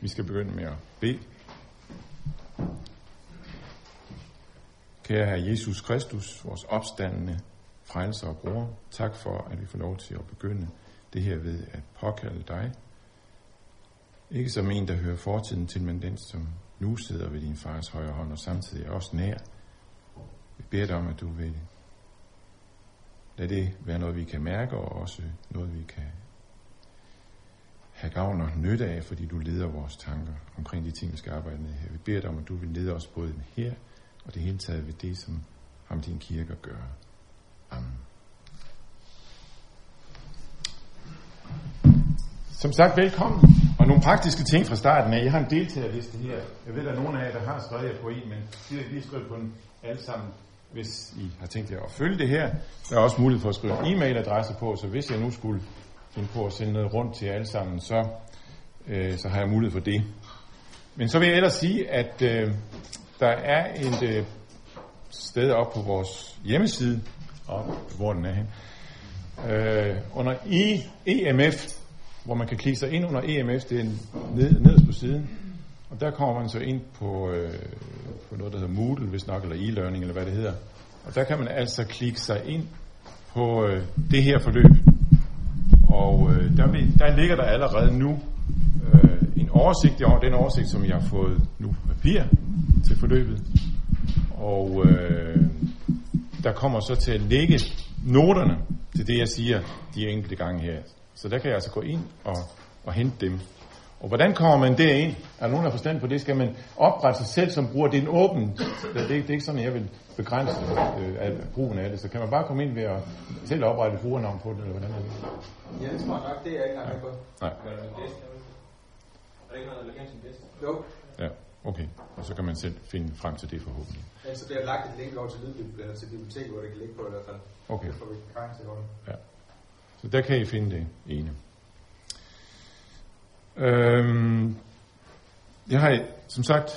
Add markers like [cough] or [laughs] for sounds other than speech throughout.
Vi skal begynde med at bede. Kære Herre Jesus Kristus, vores opstandende frelser og bror, tak for, at vi får lov til at begynde det her ved at påkalde dig. Ikke som en, der hører fortiden til, men den, som nu sidder ved din fars højre hånd og samtidig er også nær. Vi beder dig om, at du vil lade det være noget, vi kan mærke, og også noget, vi kan have gavn og nytte af, fordi du leder vores tanker omkring de ting, vi skal arbejde med her. Vi beder dig om, at du vil lede os både her og det hele taget ved det, som har din kirke at gøre. Amen. Som sagt, velkommen. Og nogle praktiske ting fra starten af. Jeg har en deltagerliste her. Jeg ved, at der er nogen af jer, der har skrevet jer på en, men de har lige skrevet på den alle sammen, hvis I har tænkt jer at følge det her. Der er også mulighed for at skrive en e-mailadresse på, så hvis jeg nu skulle finde på at sende noget rundt til alle sammen, så, øh, så har jeg mulighed for det. Men så vil jeg ellers sige, at øh, der er et øh, sted op på vores hjemmeside, og hvor den er hen, øh, under e, I, EMF, hvor man kan klikke sig ind under EMF, det er ned, nederst på siden, og der kommer man så ind på, øh, på noget, der hedder Moodle, hvis nok, eller e-learning, eller hvad det hedder. Og der kan man altså klikke sig ind på øh, det her forløb. Og øh, der, vil, der ligger der allerede nu øh, en oversigt over den oversigt, som jeg har fået nu på papir til forløbet. Og øh, der kommer så til at ligge noterne til det, jeg siger de enkelte gange her. Så der kan jeg altså gå ind og, og hente dem. Og hvordan kommer man derind? Er der nogen, der har forstand på det? Skal man oprette sig selv som bruger? Det er en åben. Det, det, det er ikke sådan, jeg vil begrænse øh, brugen af det. Så kan man bare komme ind ved at selv oprette et brugernavn på det, eller hvordan er det? Ja, det tror jeg nok. Det er jeg ikke engang på. Nej. Er det ikke noget, der? Jo. Ja, okay. Og så kan man selv finde frem til det forhåbentlig. Ja, så bliver lagt et link over til til biblioteket, hvor det kan ligge på i hvert fald. Okay. Det får vi til hånden. Ja. Så der kan I finde det ene. Øhm, jeg har som sagt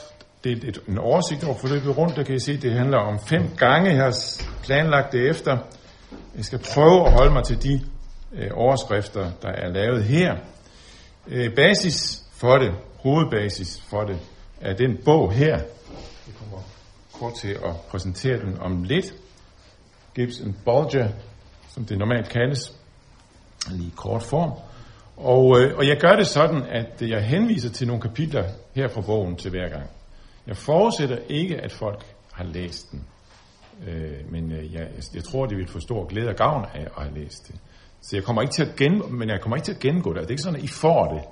delt et, en oversigt over forløbet rundt. Der kan I se, at det handler om fem gange. Jeg har planlagt det efter. Jeg skal prøve at holde mig til de øh, overskrifter, der er lavet her. Øh, basis for det, hovedbasis for det, er den bog her. Jeg kommer kort til at præsentere den om lidt. Gibbs and Bulger, som det normalt kaldes, lige kort form. Og, øh, og jeg gør det sådan, at jeg henviser til nogle kapitler her fra bogen til hver gang. Jeg forudsætter ikke, at folk har læst den. Øh, men øh, jeg, jeg tror, de vil få stor glæde og gavn af at have læst det. Så jeg kommer ikke til at gen, men jeg kommer ikke til at gennemgå det. Det er ikke sådan, at I får det,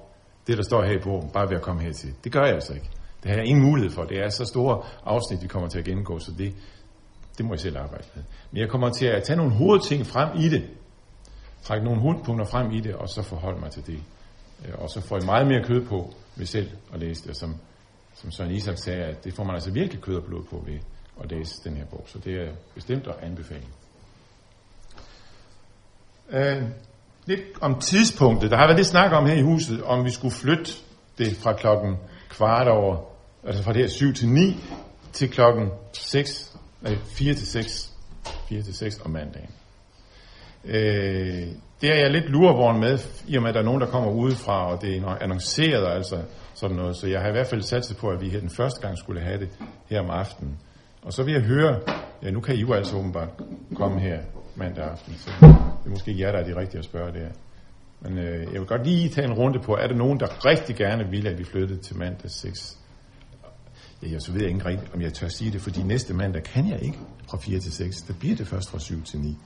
det der står her i bogen, bare ved at komme hertil. Det gør jeg altså ikke. Det har jeg ingen mulighed for. Det er så store afsnit, vi kommer til at gennemgå, så det, det må jeg selv arbejde med. Men jeg kommer til at tage nogle hovedting frem i det, trække nogle hundpunkter frem i det, og så forholde mig til det. Øh, og så får jeg meget mere kød på ved selv at læse det, som, som Søren Isak sagde, at det får man altså virkelig kød og blod på ved at læse den her bog. Så det er bestemt at anbefale. Uh, lidt om tidspunktet. Der har været lidt snak om her i huset, om vi skulle flytte det fra klokken kvart over, altså fra det her 7 til 9, til klokken 6, nej, 4 til 6, 4 til 6 om mandagen. Øh, det er jeg lidt lurevogn med, i og med, at der er nogen, der kommer udefra, og det er annonceret, altså sådan noget. Så jeg har i hvert fald sat på, at vi her den første gang skulle have det her om aftenen. Og så vil jeg høre, ja, nu kan I jo altså åbenbart komme her mandag aften, så det er måske jer, der er de rigtige at spørge det. Men øh, jeg vil godt lige tage en runde på, er der nogen, der rigtig gerne vil, at vi flyttede til mandag 6? Ja, jeg så ved jeg ikke rigtigt, om jeg tør sige det, fordi næste mandag kan jeg ikke fra 4 til 6. Der bliver det først fra 7 til 9.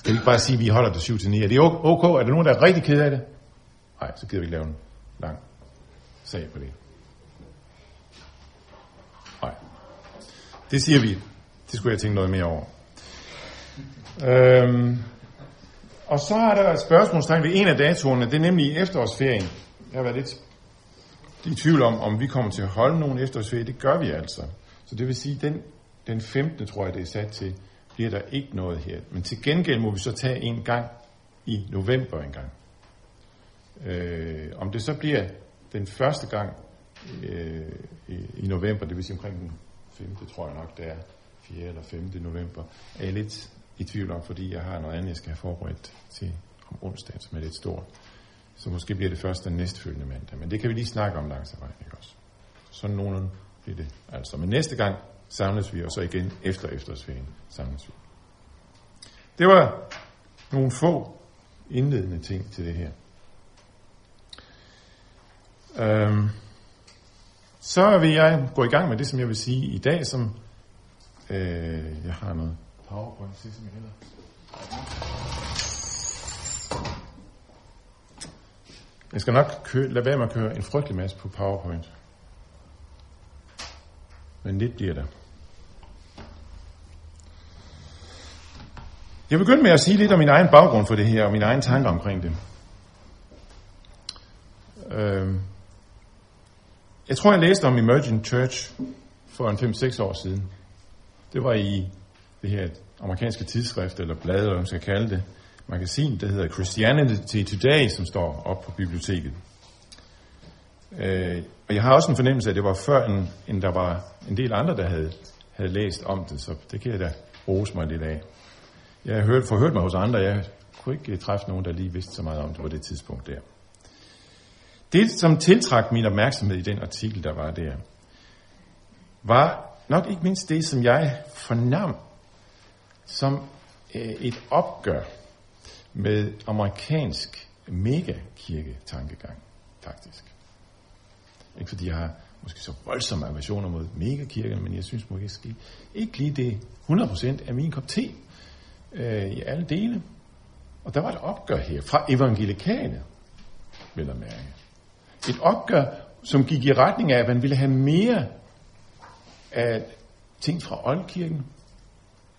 Skal vi ikke bare sige, at vi holder det 7 til 9? Er det ok? Er der nogen, der er rigtig ked af det? Nej, så gider vi ikke lave en lang sag på det. Nej. Det siger vi. Det skulle jeg tænke noget mere over. Øhm, og så er der et spørgsmålstegn ved en af datoerne, det er nemlig efterårsferien. Jeg har været lidt i tvivl om, om vi kommer til at holde nogen efterårsferie. Det gør vi altså. Så det vil sige, den, den 15. tror jeg, det er sat til, bliver der ikke noget her. Men til gengæld må vi så tage en gang i november en gang. Øh, om det så bliver den første gang øh, i, i november, det vil sige omkring den 5. tror jeg nok, det er 4. eller 5. november, er jeg lidt i tvivl om, fordi jeg har noget andet, jeg skal have forberedt til om onsdag, som er lidt stort. Så måske bliver det først den næstfølgende mandag. Men det kan vi lige snakke om langs vejen, ikke også? Sådan nogenlunde bliver det altså. Men næste gang samles vi, og så igen efter efterårsferien samles vi. Det var nogle få indledende ting til det her. Øhm, så vil jeg gå i gang med det, som jeg vil sige i dag, som øh, jeg har noget powerpoint til, som jeg hedder. Jeg skal nok køre, lade være med at køre en frygtelig masse på PowerPoint. Men lidt bliver der. Jeg begynder med at sige lidt om min egen baggrund for det her, og mine egne tanker omkring det. Øhm, jeg tror, jeg læste om Emerging Church for en 5-6 år siden. Det var i det her amerikanske tidsskrift, eller blad, eller hvad man skal kalde det, magasin, der hedder Christianity Today, som står op på biblioteket. Øh, og jeg har også en fornemmelse af, at det var før, end, end der var en del andre, der havde, havde læst om det, så det kan jeg da rose mig lidt af. Jeg har hørt, forhørt mig hos andre, jeg kunne ikke øh, træffe nogen, der lige vidste så meget om det på det tidspunkt der. Det, som tiltrak min opmærksomhed i den artikel, der var der, var nok ikke mindst det, som jeg fornam som øh, et opgør med amerikansk megakirketankegang, faktisk. Ikke fordi jeg har måske så voldsomme aversioner mod megakirken, men jeg synes måske ikke lige det 100% af min kop te øh, i alle dele. Og der var et opgør her fra evangelikane, vil jeg mærke. Et opgør, som gik i retning af, at man ville have mere af ting fra oldkirken.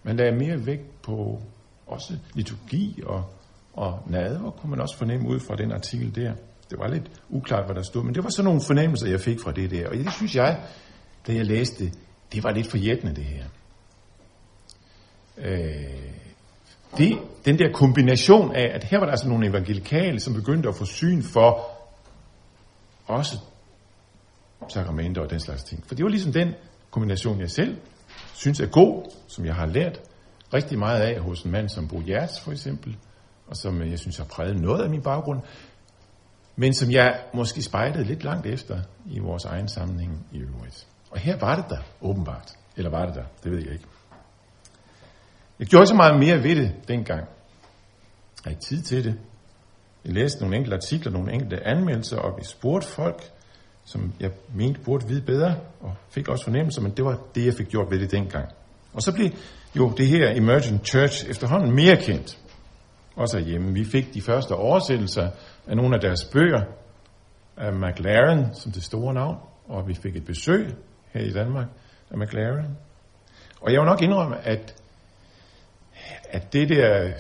Man lagde mere vægt på også liturgi og, og nadver, kunne man også fornemme ud fra den artikel der. Det var lidt uklart, hvad der stod, men det var sådan nogle fornemmelser, jeg fik fra det der. Og det synes jeg, da jeg læste det, det var lidt forjættende, det her. Øh, det, den der kombination af, at her var der altså nogle evangelikale, som begyndte at få syn for også sakramenter og den slags ting. For det var ligesom den kombination, jeg selv synes er god, som jeg har lært rigtig meget af hos en mand som Bo Hjerts for eksempel, og som jeg synes har præget noget af min baggrund, men som jeg måske spejlede lidt langt efter i vores egen sammenhæng i øvrigt. Og her var det der, åbenbart. Eller var det der? Det ved jeg ikke. Jeg gjorde så meget mere ved det dengang. Jeg havde ikke tid til det. Jeg læste nogle enkelte artikler, nogle enkelte anmeldelser, og vi spurgte folk, som jeg mente burde vide bedre, og fik også fornemmelse, men det var det, jeg fik gjort ved det dengang. Og så blev jo det her Emergent Church efterhånden mere kendt. Også hjemme. Vi fik de første oversættelser af nogle af deres bøger af McLaren som det store navn, og vi fik et besøg her i Danmark af McLaren. Og jeg vil nok indrømme, at, at det der,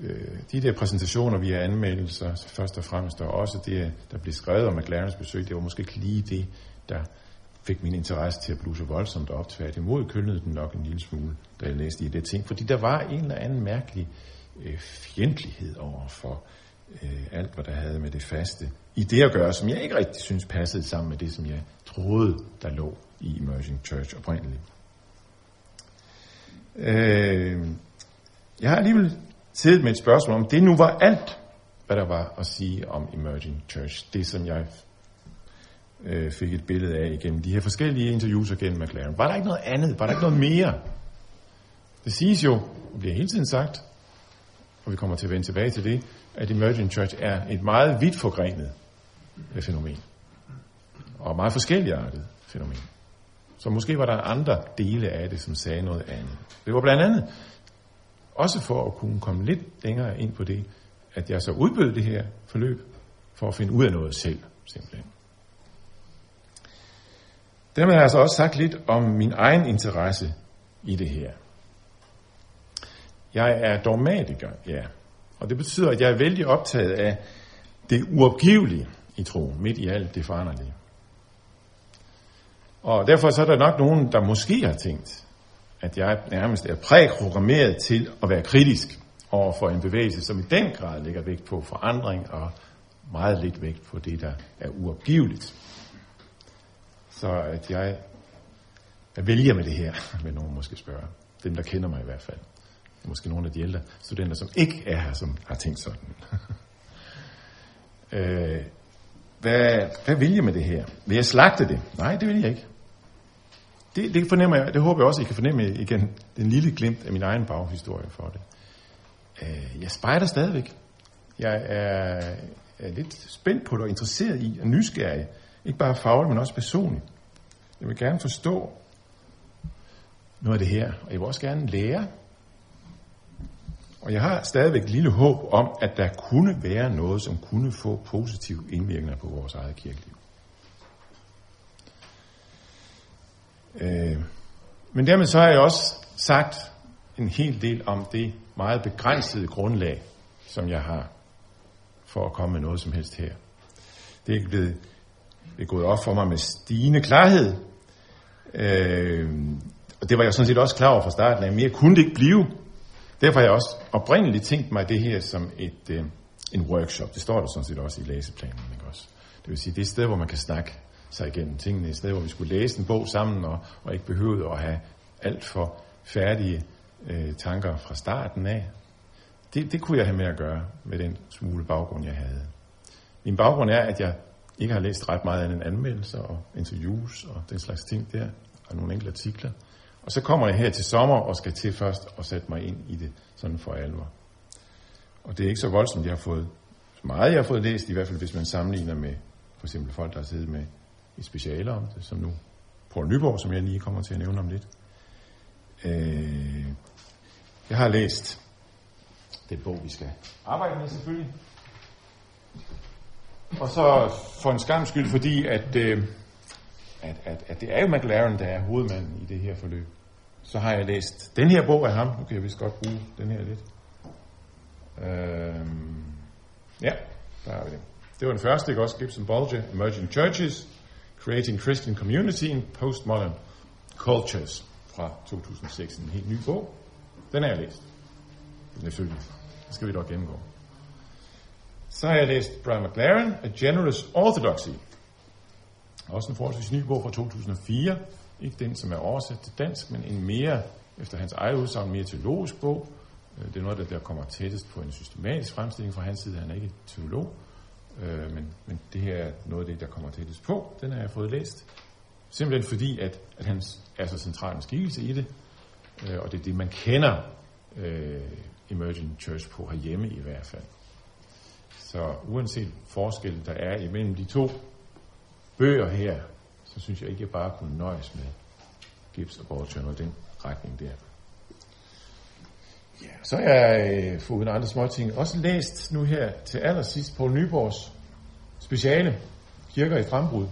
øh, de der præsentationer via anmeldelser, først og fremmest, og også det, der blev skrevet om McLarens besøg, det var måske ikke lige det, der fik min interesse til at bluse voldsomt op. Tværtimod kølnede den nok en lille smule, da jeg læste i det ting. Fordi der var en eller anden mærkelig øh, fjendtlighed over for øh, alt, hvad der havde med det faste i det at gøre, som jeg ikke rigtig synes passede sammen med det, som jeg troede, der lå i Emerging Church oprindeligt. Øh, jeg har alligevel siddet med et spørgsmål om, det nu var alt, hvad der var at sige om Emerging Church. Det, som jeg øh, fik et billede af igennem de her forskellige interviews og gennem McLaren. Var der ikke noget andet? Var der ikke noget mere? Det siges jo, og bliver hele tiden sagt, og vi kommer til at vende tilbage til det, at Emerging Church er et meget vidt forgrenet øh, fænomen. Og meget forskelligartet fænomen. Så måske var der andre dele af det, som sagde noget andet. Det var blandt andet også for at kunne komme lidt længere ind på det, at jeg så udbød det her forløb for at finde ud af noget selv, simpelthen. Dermed har jeg altså også sagt lidt om min egen interesse i det her. Jeg er dogmatiker, ja. Og det betyder, at jeg er vældig optaget af det uopgivelige i troen, midt i alt det foranderlige. Og derfor så er der nok nogen, der måske har tænkt, at jeg nærmest er præprogrammeret til at være kritisk over for en bevægelse, som i den grad lægger vægt på forandring og meget lidt vægt på det, der er uopgiveligt. Så at jeg, jeg vælger med det her, vil nogen måske spørge. Dem, der kender mig i hvert fald. Måske nogle af de ældre studenter, som ikke er her, som har tænkt sådan. [laughs] Øh, hvad, hvad vil jeg med det her? Vil jeg slagte det? Nej, det vil jeg ikke. Det, det fornemmer jeg, det håber jeg også, I kan fornemme igen, den lille glimt af min egen baghistorie for det. Øh, jeg spejder stadigvæk. Jeg er, er lidt spændt på det og interesseret i og nysgerrig. Ikke bare fagligt, men også personligt. Jeg vil gerne forstå noget af det her, og jeg vil også gerne lære. Og jeg har stadigvæk et lille håb om, at der kunne være noget, som kunne få positiv indvirkninger på vores eget kirkeliv. Øh, men dermed så har jeg også sagt en hel del om det meget begrænsede grundlag, som jeg har for at komme med noget som helst her. Det er ikke blevet, det er gået op for mig med stigende klarhed. Øh, og det var jeg sådan set også klar over fra starten af. Mere kunne det ikke blive. Derfor har jeg også oprindeligt tænkt mig det her som et, øh, en workshop. Det står der sådan set også i læseplanen. Ikke også? Det vil sige, det er et sted, hvor man kan snakke sig igennem tingene. i stedet hvor vi skulle læse en bog sammen og, og ikke behøvede at have alt for færdige øh, tanker fra starten af. Det, det kunne jeg have med at gøre med den smule baggrund, jeg havde. Min baggrund er, at jeg ikke har læst ret meget andet end anmeldelser og interviews og den slags ting der, og nogle enkelte artikler. Og så kommer jeg her til sommer og skal til først og sætte mig ind i det sådan for alvor. Og det er ikke så voldsomt, jeg har fået så meget, jeg har fået læst, i hvert fald hvis man sammenligner med for eksempel folk, der har siddet med i speciale om det, som nu på Nyborg, som jeg lige kommer til at nævne om lidt. Øh, jeg har læst den bog, vi skal arbejde med selvfølgelig. Og så for en skam skyld, fordi at, øh, at, at, at det er jo McLaren, der er hovedmanden i det her forløb. Så har jeg læst den her bog af ham. Nu kan jeg vist godt bruge den her lidt. Øh, ja, der har vi det. Det var den første, ikke også? Gibson Bulger, Emerging Churches, Creating Christian Community in Postmodern Cultures fra 2006. En helt ny bog. Den har jeg læst. Selvfølgelig. Det skal vi dog gennemgå. Så har jeg læst Brian McLaren, A Generous Orthodoxy. Også en forholdsvis ny bog fra 2004. Ikke den, som er oversat til dansk, men en mere, efter hans eget udsagn, mere teologisk bog. Øh, det er noget, der kommer tættest på en systematisk fremstilling fra hans side. Han er ikke teolog, øh, men, men det her er noget af det, der kommer tættest på. Den har jeg fået læst. Simpelthen fordi, at, at han er så central en skikkelse i det, øh, og det er det, man kender øh, Emerging Church på herhjemme i hvert fald. Så uanset forskellen, der er imellem de to bøger her, så synes jeg ikke, at jeg bare kunne nøjes med Gibbs og Borgen og den retning der. Så har jeg øh, fået andre små ting også læst nu her til allersidst på Nyborgs speciale Kirker i frembrud.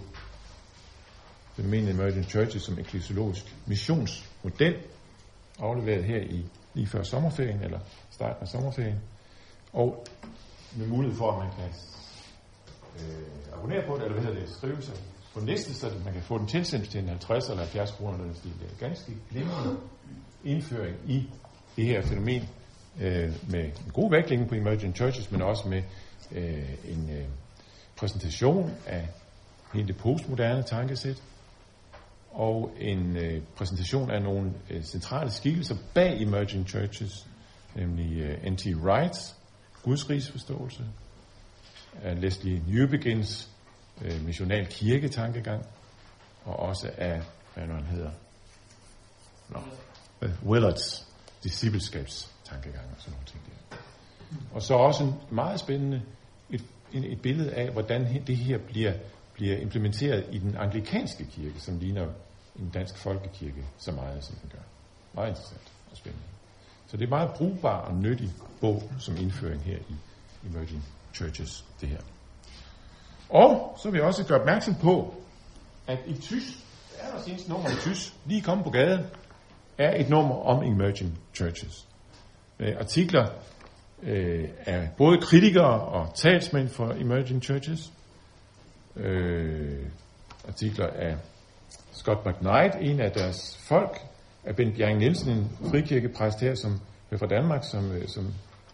Fænomenet Emerging Churches som eklesiologisk missionsmodel, afleveret her i lige før sommerferien, eller starten af sommerferien. Og med mulighed for, at man kan øh, abonnere på det, eller hvad hedder det, skrive sig på næste, så man kan få den tilsendt til en 50 eller 70 kroner. Det er ganske glimrende indføring i det her fænomen øh, med en god vækling på Emerging Churches, men også med øh, en øh, præsentation af hele det postmoderne tankesæt, og en øh, præsentation af nogle øh, centrale skikkelser bag Emerging Churches, nemlig øh, N.T. Wrights Guds forståelse, af Leslie Newbegins øh, missional kirketankegang, og også af, hvad nu han hedder, no, Willards tankegang og sådan nogle ting der. Og så også en meget spændende et, et billede af, hvordan det her bliver, bliver implementeret i den anglikanske kirke, som ligner en dansk folkekirke så meget, som den gør. Meget interessant og spændende. Så det er meget brugbar og nyttig bog som indføring her i Emerging Churches, det her. Og så vil jeg også gøre opmærksom på, at i tysk, er der seneste nummer i tysk, lige kommet på gaden, er et nummer om Emerging Churches øh, artikler øh, af både kritikere og talsmænd for Emerging Churches. Øh, artikler af Scott McKnight, en af deres folk, af Ben Bjerg Nielsen, en frikirkepræst her, som er fra Danmark, som, øh, som,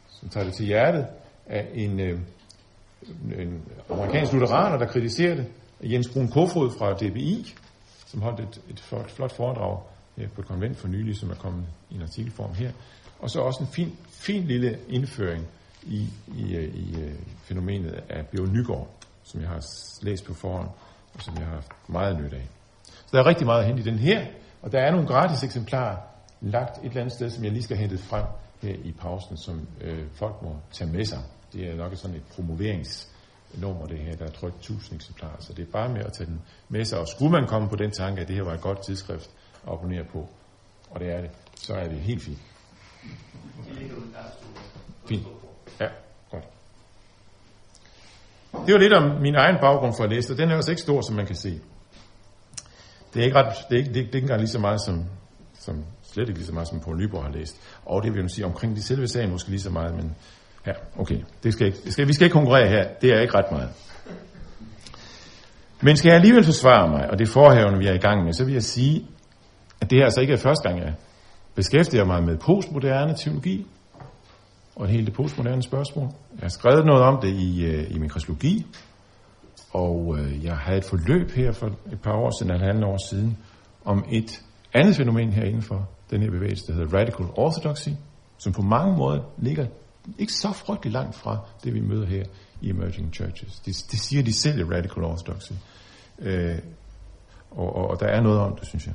som tager det til hjertet, af en, øh, en amerikansk lutheraner, der kritiserer det, Jens Brun Kofod fra DBI, som holdt et, et flot, flot foredrag her på et konvent for nylig, som er kommet i en artikelform her. Og så også en fin, fin lille indføring i, i, øh, i øh, fænomenet af Bjørn Nygaard, som jeg har læst på forhånd, og som jeg har haft meget nyt af. Så der er rigtig meget hen i den her, og der er nogle gratis eksemplarer lagt et eller andet sted, som jeg lige skal hente frem her i pausen, som øh, folk må tage med sig. Det er nok sådan et promoveringsnummer, det her, der er trykt 1000 eksemplarer, så det er bare med at tage den med sig. Og skulle man komme på den tanke, at det her var et godt tidsskrift at abonnere på, og det er det, så er det helt fint. Fint. Ja, godt. Det var lidt om min egen baggrund for at læse, og den er også ikke stor, som man kan se. Det er ikke, ret, det er ikke, det er, det ikke engang lige så meget, som, som slet ikke lige så meget, som Poul Nyborg har læst. Og det vil jeg sige, omkring de selve sagen måske lige så meget, men ja, okay, det skal ikke, det skal, vi skal ikke konkurrere her, det er ikke ret meget. Men skal jeg alligevel forsvare mig, og det forhævende, vi er i gang med, så vil jeg sige, at det her altså ikke er første gang, jeg beskæftiger mig med postmoderne teologi, og hele det postmoderne spørgsmål. Jeg har skrevet noget om det i, øh, i min kristologi, og øh, jeg havde et forløb her for et par år siden, eller halvandet år siden, om et andet fænomen her inden for den her bevægelse, der hedder Radical Orthodoxy, som på mange måder ligger ikke så frygtelig langt fra det, vi møder her i Emerging Churches. Det, det siger de selv i Radical Orthodoxy. Øh, og, og, og der er noget om det, synes jeg.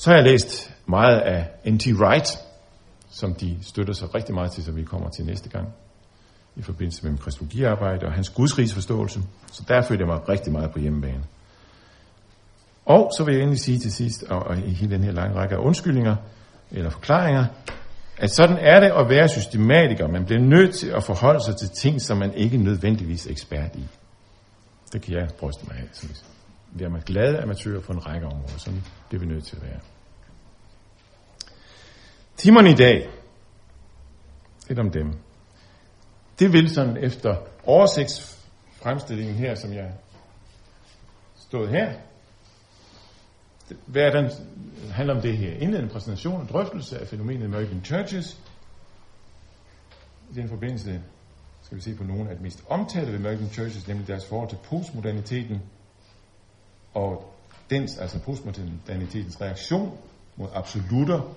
Så har jeg læst meget af N.T. Wright, som de støtter sig rigtig meget til, så vi kommer til næste gang i forbindelse med min kristologiarbejde og hans gudsrigsforståelse. Så der følte jeg mig rigtig meget på hjemmebane. Og så vil jeg endelig sige til sidst, og, og i hele den her lange række af undskyldninger eller forklaringer, at sådan er det at være systematiker. Man bliver nødt til at forholde sig til ting, som man ikke nødvendigvis er ekspert i. Det kan jeg bryste mig af. Vi er glade amatører på en række områder. Sådan bliver vi nødt til at være. Timerne i dag, lidt om dem. Det vil sådan efter oversigtsfremstillingen her, som jeg stod her, hvad den handler om det her. Indledende præsentation og drøftelse af fænomenet American Churches. I den forbindelse skal vi se på nogle af de mest omtalte ved American Churches, nemlig deres forhold til postmoderniteten og dens, altså postmodernitetens reaktion mod absolutter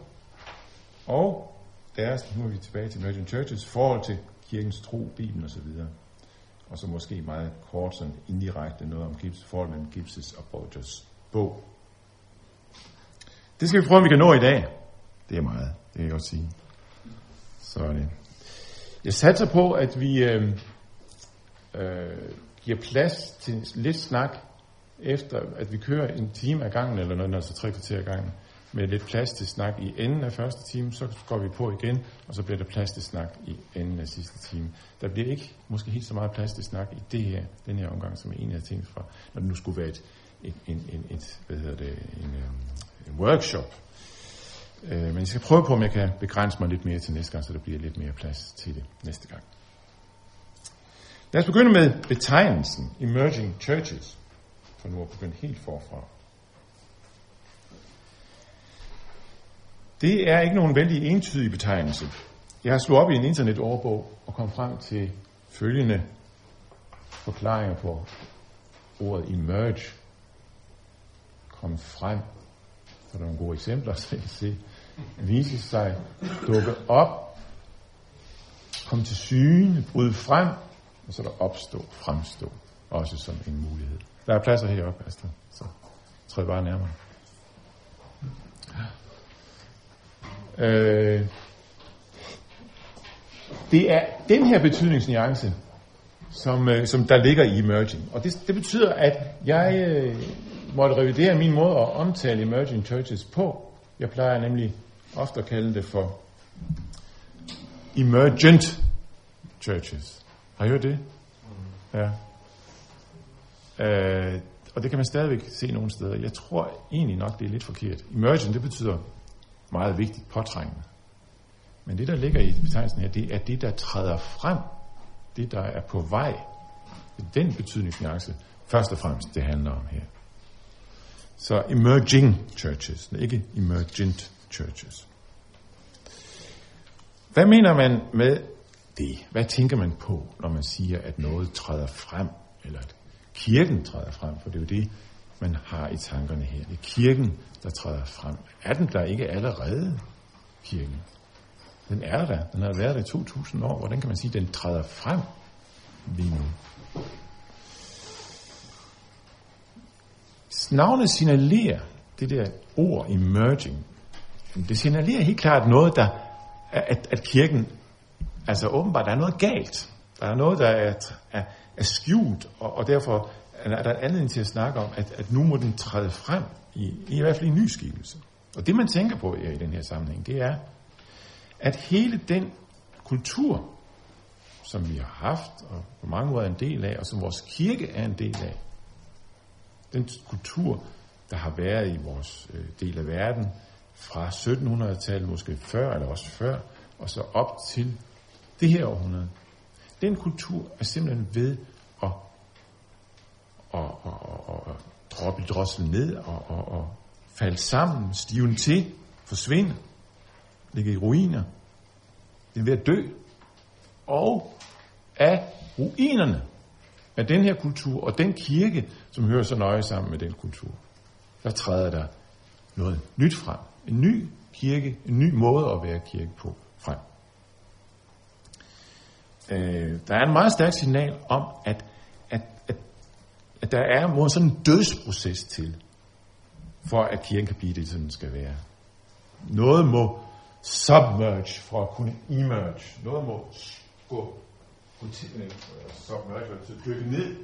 og deres, nu er vi tilbage til American Churches, forhold til kirkens tro, Bibelen osv. Og så måske meget kort, sådan indirekte noget om Gibbs, forhold mellem Gibbs og Borgers bog. Det skal vi prøve, om vi kan nå i dag. Det er meget, det kan jeg godt sige. Så det. Jeg satser på, at vi øh, øh, giver plads til lidt snak, efter at vi kører en time ad gangen, eller noget, altså tre kvarter ad gangen, med lidt plads til snak i enden af første time, så går vi på igen, og så bliver der plads til snak i enden af sidste time. Der bliver ikke måske helt så meget plads til snak i det her, den her omgang, som er en af tingene fra, når det nu skulle være et, et, en, en, et hvad hedder det, en, øhm, en workshop. Øh, men jeg skal prøve på, om jeg kan begrænse mig lidt mere til næste gang, så der bliver lidt mere plads til det næste gang. Lad os begynde med betegnelsen Emerging Churches, for nu at begynde helt forfra. Det er ikke nogen vældig entydig betegnelse. Jeg har slået op i en internetordbog og kom frem til følgende forklaringer på ordet emerge. Kom frem. Så der er nogle gode eksempler, [laughs] så jeg kan se. Vise sig, dukke op, komme til syne, bryde frem, og så der opstå, fremstå, også som en mulighed. Der er pladser heroppe, Astrid, så træd bare nærmere. Øh, det er den her betydningsnuance, som, øh, som der ligger i emerging. Og det, det betyder, at jeg øh, måtte revidere min måde at omtale emerging churches på. Jeg plejer nemlig ofte at kalde det for emergent churches. Har I hørt det? Ja. Øh, og det kan man stadigvæk se nogle steder. Jeg tror egentlig nok, det er lidt forkert. Emergent, det betyder meget vigtigt påtrængende. Men det, der ligger i betegnelsen her, det er det, der træder frem. Det, der er på vej. Det er den betydningsnuance, først og fremmest, det handler om her. Så emerging churches, ikke emergent churches. Hvad mener man med det? Hvad tænker man på, når man siger, at noget træder frem, eller at kirken træder frem? For det er jo det, man har i tankerne her. Det er kirken, der træder frem. Er den der ikke allerede, kirken? Den er der. Den har været der i 2000 år. Hvordan kan man sige, at den træder frem lige nu? Navnet signalerer det der ord emerging. Det signalerer helt klart noget, der at, at kirken, altså åbenbart, der er noget galt. Der er noget, der er, er, er skjult, og, og derfor er der anledning til at snakke om, at, at nu må den træde frem, i, i hvert fald i ny skikkelse. Og det man tænker på i den her sammenhæng, det er, at hele den kultur, som vi har haft, og på mange måder er en del af, og som vores kirke er en del af, den kultur, der har været i vores øh, del af verden, fra 1700-tallet, måske før, eller også før, og så op til det her århundrede. Den kultur er simpelthen ved at, at, at, at, at droppe drossel ned og, og, og falde sammen, stiven til, forsvinde, ligge i ruiner. Den er ved at dø. Og af ruinerne af den her kultur og den kirke, som hører så nøje sammen med den kultur, der træder der noget nyt frem. En ny kirke, en ny måde at være kirke på frem. Øh, der er en meget stærk signal om, at, at, at, at der er må sådan en dødsproces til, for at kirken kan blive det, som den skal være. Noget må submerge for at kunne emerge. Noget må gå, gå til, øh, submerge, altså dykke ned,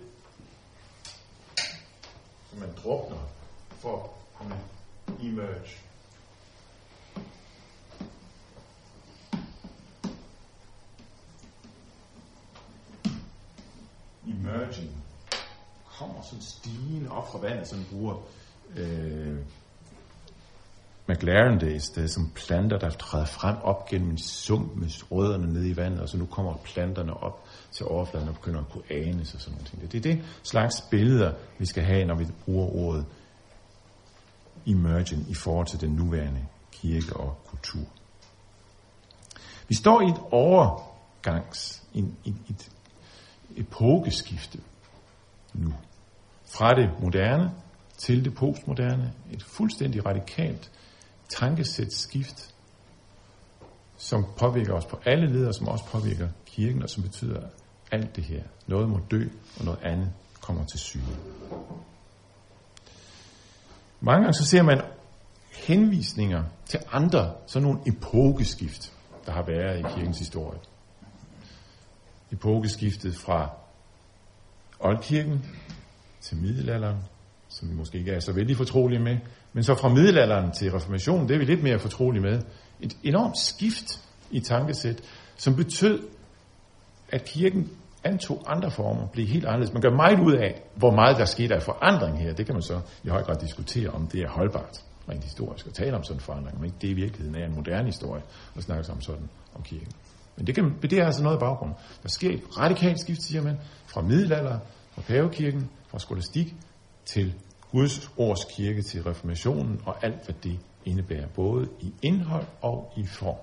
så man drukner for at kunne emerge. Emerging, kommer sådan stigende op fra vandet, som bruger øh, McLaren det et sted, som planter, der træder frem op gennem en sump med rødderne nede i vandet, og så nu kommer planterne op til overfladen og begynder at kunne anes og sådan noget. Det er det slags billeder, vi skal have, når vi bruger ordet emerging i forhold til den nuværende kirke og kultur. Vi står i et overgangs, i, i, et epokeskifte nu. Fra det moderne til det postmoderne. Et fuldstændig radikalt tankesæt skift, som påvirker os på alle ledere, som også påvirker kirken, og som betyder alt det her. Noget må dø, og noget andet kommer til syne. Mange gange så ser man henvisninger til andre, sådan nogle epokeskift, der har været i kirkens historie epokeskiftet fra oldkirken til middelalderen, som vi måske ikke er så vældig fortrolige med, men så fra middelalderen til reformationen, det er vi lidt mere fortrolige med. Et enormt skift i tankesæt, som betød, at kirken antog andre former, blev helt anderledes. Man gør meget ud af, hvor meget der skete af forandring her. Det kan man så i høj grad diskutere, om det er holdbart, rent historisk, at tale om sådan en forandring, men ikke det i virkeligheden er en moderne historie, at snakke om sådan om kirken. Men det, kan, det er altså noget i baggrunden. Der sker et radikalt skift, siger man, fra middelalder, fra pavekirken, fra skolastik til Guds ords kirke, til reformationen og alt, hvad det indebærer, både i indhold og i form.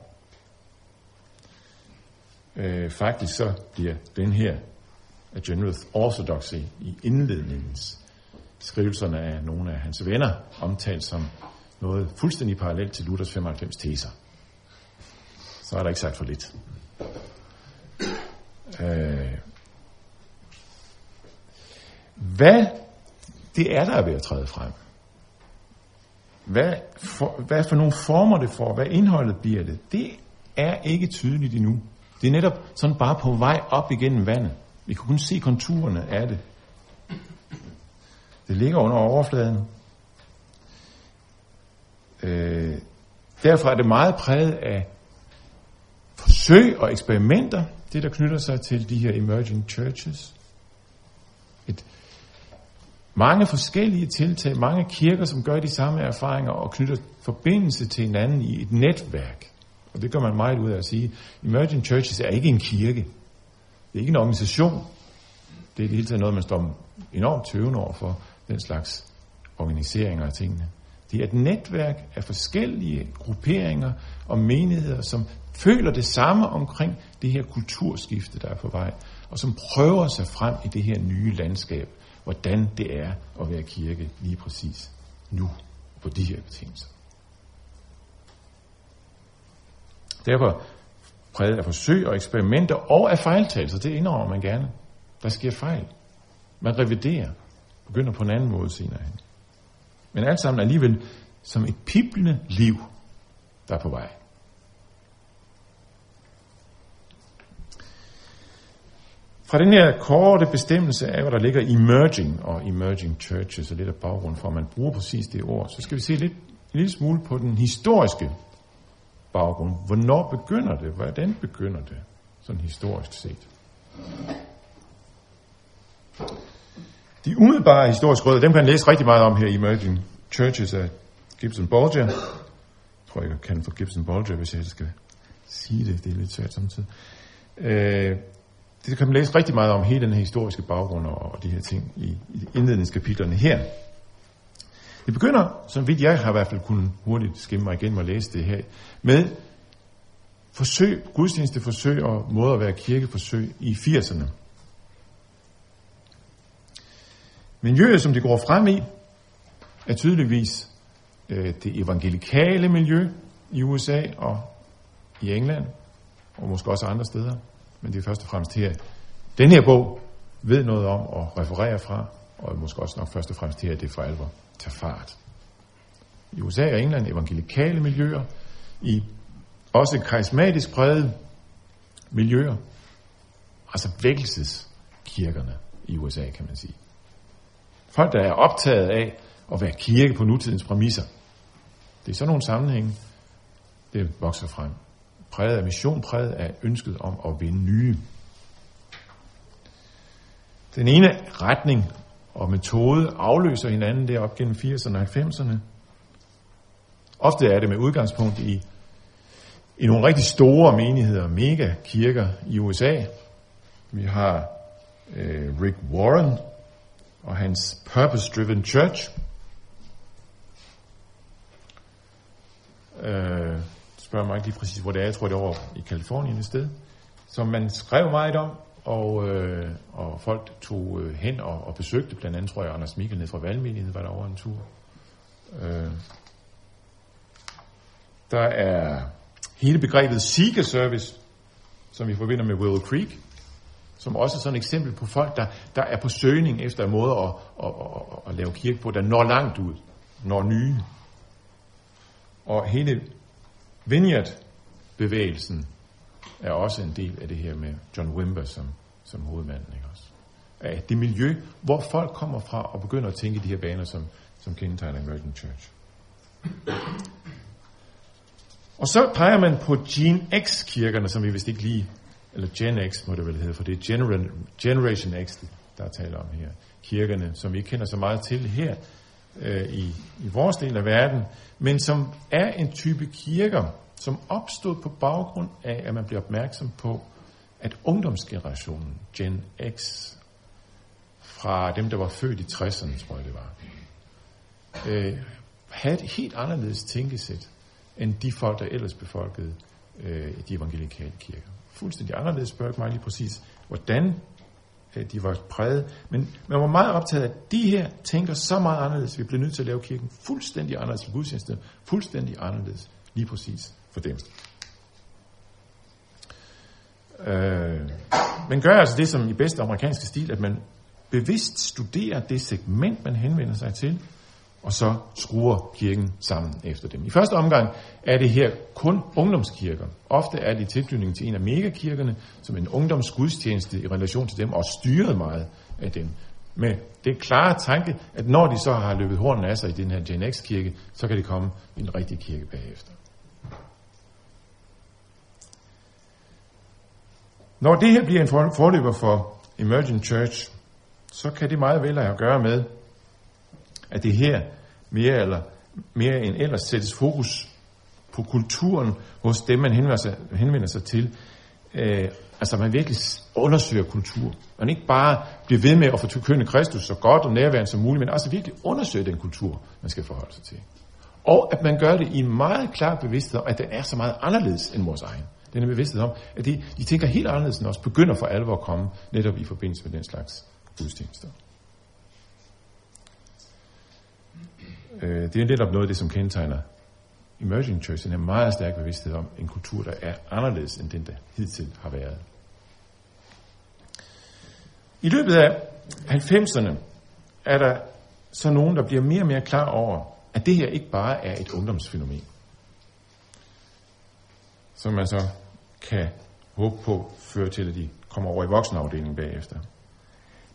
Øh, faktisk så bliver den her af General Orthodoxy i indledningens skrivelserne af nogle af hans venner omtalt som noget fuldstændig parallelt til Luthers 95 teser. Så er der ikke sagt for lidt. Øh, hvad det er, der er ved at træde frem. Hvad for, hvad for nogle former det får, hvad indholdet bliver det, det er ikke tydeligt endnu. Det er netop sådan bare på vej op igennem vandet. Vi kan kun se konturerne af det. Det ligger under overfladen. Øh, derfor er det meget præget af forsøg og eksperimenter, det der knytter sig til de her emerging churches. Et, mange forskellige tiltag, mange kirker, som gør de samme erfaringer og knytter forbindelse til hinanden i et netværk. Og det gør man meget ud af at sige. Emerging churches er ikke en kirke. Det er ikke en organisation. Det er det hele taget noget, man står enormt tøvende over for, den slags organiseringer af tingene. Det er et netværk af forskellige grupperinger og menigheder, som føler det samme omkring det her kulturskifte, der er på vej, og som prøver sig frem i det her nye landskab, hvordan det er at være kirke lige præcis nu, på de her betingelser. Derfor præget af forsøg og eksperimenter og af fejltagelser. Det indrømmer man gerne. Der sker fejl. Man reviderer. Begynder på en anden måde senere hen. Men alt sammen alligevel som et piblende liv, der er på vej. Fra den her korte bestemmelse af, hvad der ligger emerging og emerging churches, og lidt af baggrund for, at man bruger præcis det ord, så skal vi se lidt, en lille smule på den historiske baggrund. Hvornår begynder det? Hvordan begynder det? Sådan historisk set. De umiddelbare historiske rødder, dem kan man læse rigtig meget om her i Emerging Churches af Gibson Bolger. Jeg tror, jeg kan få Gibson Bolger, hvis jeg skal sige det. Det er lidt svært samtidig. Øh, det kan man læse rigtig meget om, hele den her historiske baggrund og, de her ting i, i indledningskapitlerne her. Det begynder, som vidt jeg har i hvert fald kunnet hurtigt skimme mig igennem og læse det her, med forsøg, gudstjenesteforsøg og måder at være kirkeforsøg i 80'erne. Miljøet, som det går frem i, er tydeligvis øh, det evangelikale miljø i USA og i England, og måske også andre steder men det er først og fremmest her. Den her bog ved noget om og refererer fra, og måske også nok først og fremmest her, at det for alvor tager fart. I USA og England evangelikale miljøer, i også karismatisk præget miljøer, altså vækkelseskirkerne i USA, kan man sige. Folk, der er optaget af at være kirke på nutidens præmisser. Det er sådan nogle sammenhænge, det vokser frem præget af mission, præget af ønsket om at vinde nye. Den ene retning og metode afløser hinanden derop gennem 80'erne og 90'erne. Ofte er det med udgangspunkt i, i nogle rigtig store menigheder, mega kirker i USA. Vi har øh, Rick Warren og hans Purpose Driven Church. Øh, spørger mig ikke lige præcis, hvor det er. Jeg tror, det er over i Kalifornien et sted. Som man skrev meget om, og, øh, og folk tog øh, hen og, og besøgte. Blandt andet tror jeg, Anders Mikkel ned fra Valgmenigheden var der over en tur. Øh, der er hele begrebet Seeker Service, som vi forbinder med Willow Creek, som også er sådan et eksempel på folk, der, der er på søgning efter en måde at, at, at, at lave kirke på, der når langt ud, når nye. Og hele Vineyard-bevægelsen er også en del af det her med John Wimber som, som hovedmanden. Ikke også? Af det miljø, hvor folk kommer fra og begynder at tænke de her baner, som, som kendetegner American Church. Og så peger man på Gen X-kirkerne, som vi vist ikke lige, eller Gen X må det vel hedde, for det er Generation, Generation X, der er tale om her. Kirkerne, som vi ikke kender så meget til her øh, i, i vores del af verden, men som er en type kirker, som opstod på baggrund af, at man bliver opmærksom på, at ungdomsgenerationen, Gen X, fra dem, der var født i 60'erne, tror jeg det var, øh, havde et helt anderledes tænkesæt, end de folk, der ellers befolkede øh, de evangelikale kirker. Fuldstændig anderledes spørger mig lige præcis, hvordan Øh, de var præget. Men man var meget optaget af, at de her tænker så meget anderledes. Vi bliver nødt til at lave kirken fuldstændig anderledes for gudstjeneste. Fuldstændig anderledes lige præcis for dem. Øh, men gør altså det som i bedste amerikanske stil, at man bevidst studerer det segment, man henvender sig til, og så skruer kirken sammen efter dem. I første omgang er det her kun ungdomskirker. Ofte er det i tilknytning til en af megakirkerne, som en ungdomsgudstjeneste i relation til dem, og styret meget af dem. Med det klare tanke, at når de så har løbet hornen af sig i den her Gen X-kirke, så kan det komme i en rigtig kirke bagefter. Når det her bliver en forløber for Emerging Church, så kan det meget vel have at gøre med, at det her mere, eller, mere end ellers sættes fokus på kulturen hos dem, man henvender sig, henvender sig til. Øh, altså man virkelig undersøger kultur. Man ikke bare bliver ved med at forkynde Kristus så godt og nærværende som muligt, men også virkelig undersøger den kultur, man skal forholde sig til. Og at man gør det i en meget klar bevidsthed om, at den er så meget anderledes end vores egen. Den er bevidsthed om, at de, de tænker helt anderledes end os, begynder for alvor at komme netop i forbindelse med den slags gudstjenester. Øh, det er netop noget af det, som kendetegner Emerging Church en meget stærk bevidsthed om en kultur, der er anderledes end den, der hidtil har været. I løbet af 90'erne er der så nogen, der bliver mere og mere klar over, at det her ikke bare er et ungdomsfænomen, som man så kan håbe på fører til, at de kommer over i voksenafdelingen bagefter.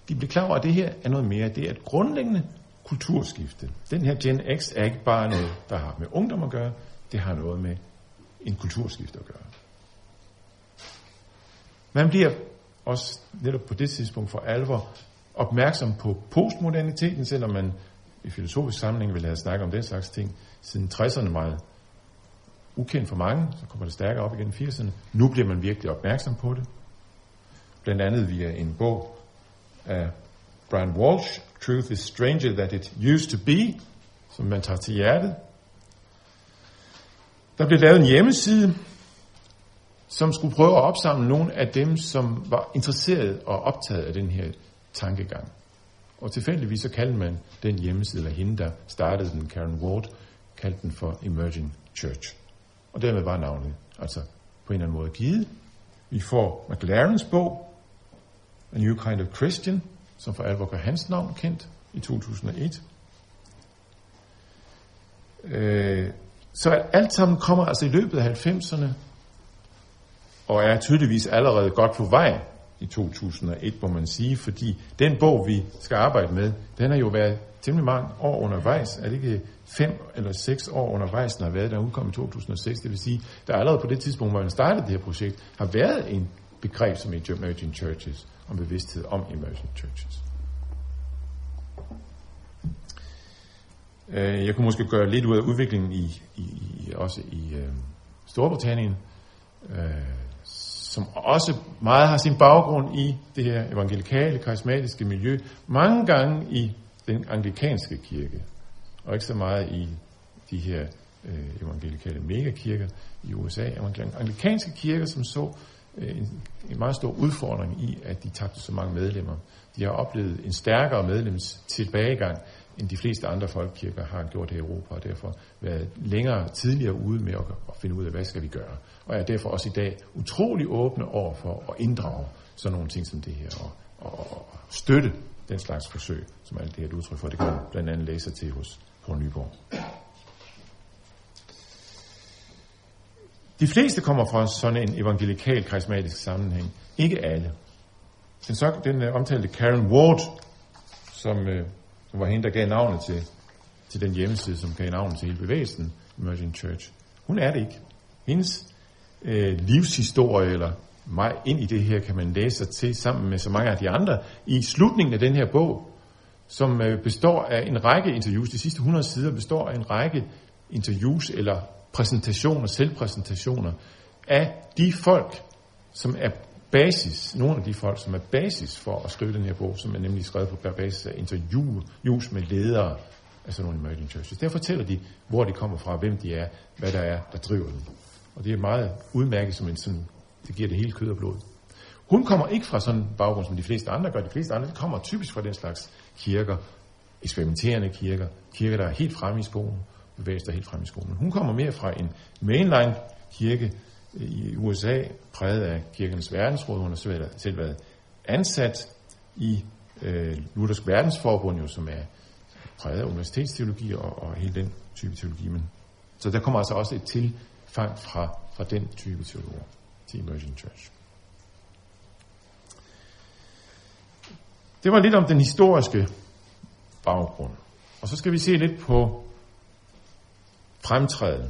De bliver klar over, at det her er noget mere. Det er et grundlæggende kulturskifte. Den her Gen X er ikke bare noget, der har med ungdom at gøre, det har noget med en kulturskifte at gøre. Man bliver også netop på det tidspunkt for alvor opmærksom på postmoderniteten, selvom man i filosofisk sammenhæng vil have snakket om den slags ting siden 60'erne meget ukendt for mange, så kommer det stærkere op igen i 80'erne. Nu bliver man virkelig opmærksom på det. Blandt andet via en bog af Brian Walsh, Truth is Stranger Than It Used to Be, som man tager til hjertet. Der blev lavet en hjemmeside, som skulle prøve at opsamle nogle af dem, som var interesseret og optaget af den her tankegang. Og tilfældigvis så kaldte man den hjemmeside, eller hende, der startede den, Karen Ward, kaldte den for Emerging Church. Og dermed var navnet altså på en eller anden måde givet. Vi får McLarens bog, A New Kind of Christian, som for alvor gør hans navn kendt i 2001. Øh, så alt sammen kommer altså i løbet af 90'erne, og er tydeligvis allerede godt på vej i 2001, må man sige, fordi den bog, vi skal arbejde med, den har jo været temmelig mange år undervejs. Er det ikke fem eller seks år undervejs, den har været, der udkom i 2006? Det vil sige, der allerede på det tidspunkt, hvor man startede det her projekt, har været en begreb som emerging churches, og bevidsthed om emerging churches. Øh, jeg kunne måske gøre lidt ud af udviklingen i, i, i også i øh, Storbritannien, øh, som også meget har sin baggrund i det her evangelikale, karismatiske miljø, mange gange i den anglikanske kirke, og ikke så meget i de her øh, evangelikale megakirker i USA. Anglikanske kirker, som så Øh, en, en meget stor udfordring i, at de tabte så mange medlemmer. De har oplevet en stærkere medlems tilbagegang, end de fleste andre folkekirker har gjort her i Europa, og derfor været længere tidligere ude med at, at finde ud af, hvad skal vi gøre. Og er derfor også i dag utrolig åbne over for at inddrage sådan nogle ting som det her, og, og, og støtte den slags forsøg, som alt det her er et udtryk for. Det kan man blandt andet læse til hos Poul Nyborg. De fleste kommer fra sådan en evangelikal karismatisk sammenhæng. Ikke alle. Den, så, den uh, omtalte Karen Ward, som, uh, som var hende, der gav navnet til, til den hjemmeside, som gav navnet til hele bevægelsen, Emerging Church. Hun er det ikke. Hendes uh, livshistorie, eller mig ind i det her, kan man læse sig til sammen med så mange af de andre i slutningen af den her bog, som uh, består af en række interviews. De sidste 100 sider består af en række interviews eller præsentationer, selvpræsentationer af de folk, som er basis, nogle af de folk, som er basis for at skrive den her bog, som er nemlig skrevet på basis af interviews med ledere af sådan nogle emerging churches. Der fortæller de, hvor de kommer fra, hvem de er, hvad der er, der driver dem. Og det er meget udmærket som en sådan, det giver det hele kød og blod. Hun kommer ikke fra sådan en baggrund, som de fleste andre gør. De fleste andre de kommer typisk fra den slags kirker, eksperimenterende kirker, kirker, der er helt fremme i skolen, bevæge sig helt frem i skolen. Hun kommer mere fra en mainline kirke i USA, præget af kirkens verdensråd. Hun har selv, selv været ansat i øh, Luthersk Verdensforbund, jo, som er præget af universitetsteologi og, og hele den type teologi. Men, så der kommer altså også et tilfang fra, fra den type teologer til Emerging Church. Det var lidt om den historiske baggrund. Og så skal vi se lidt på fremtræden,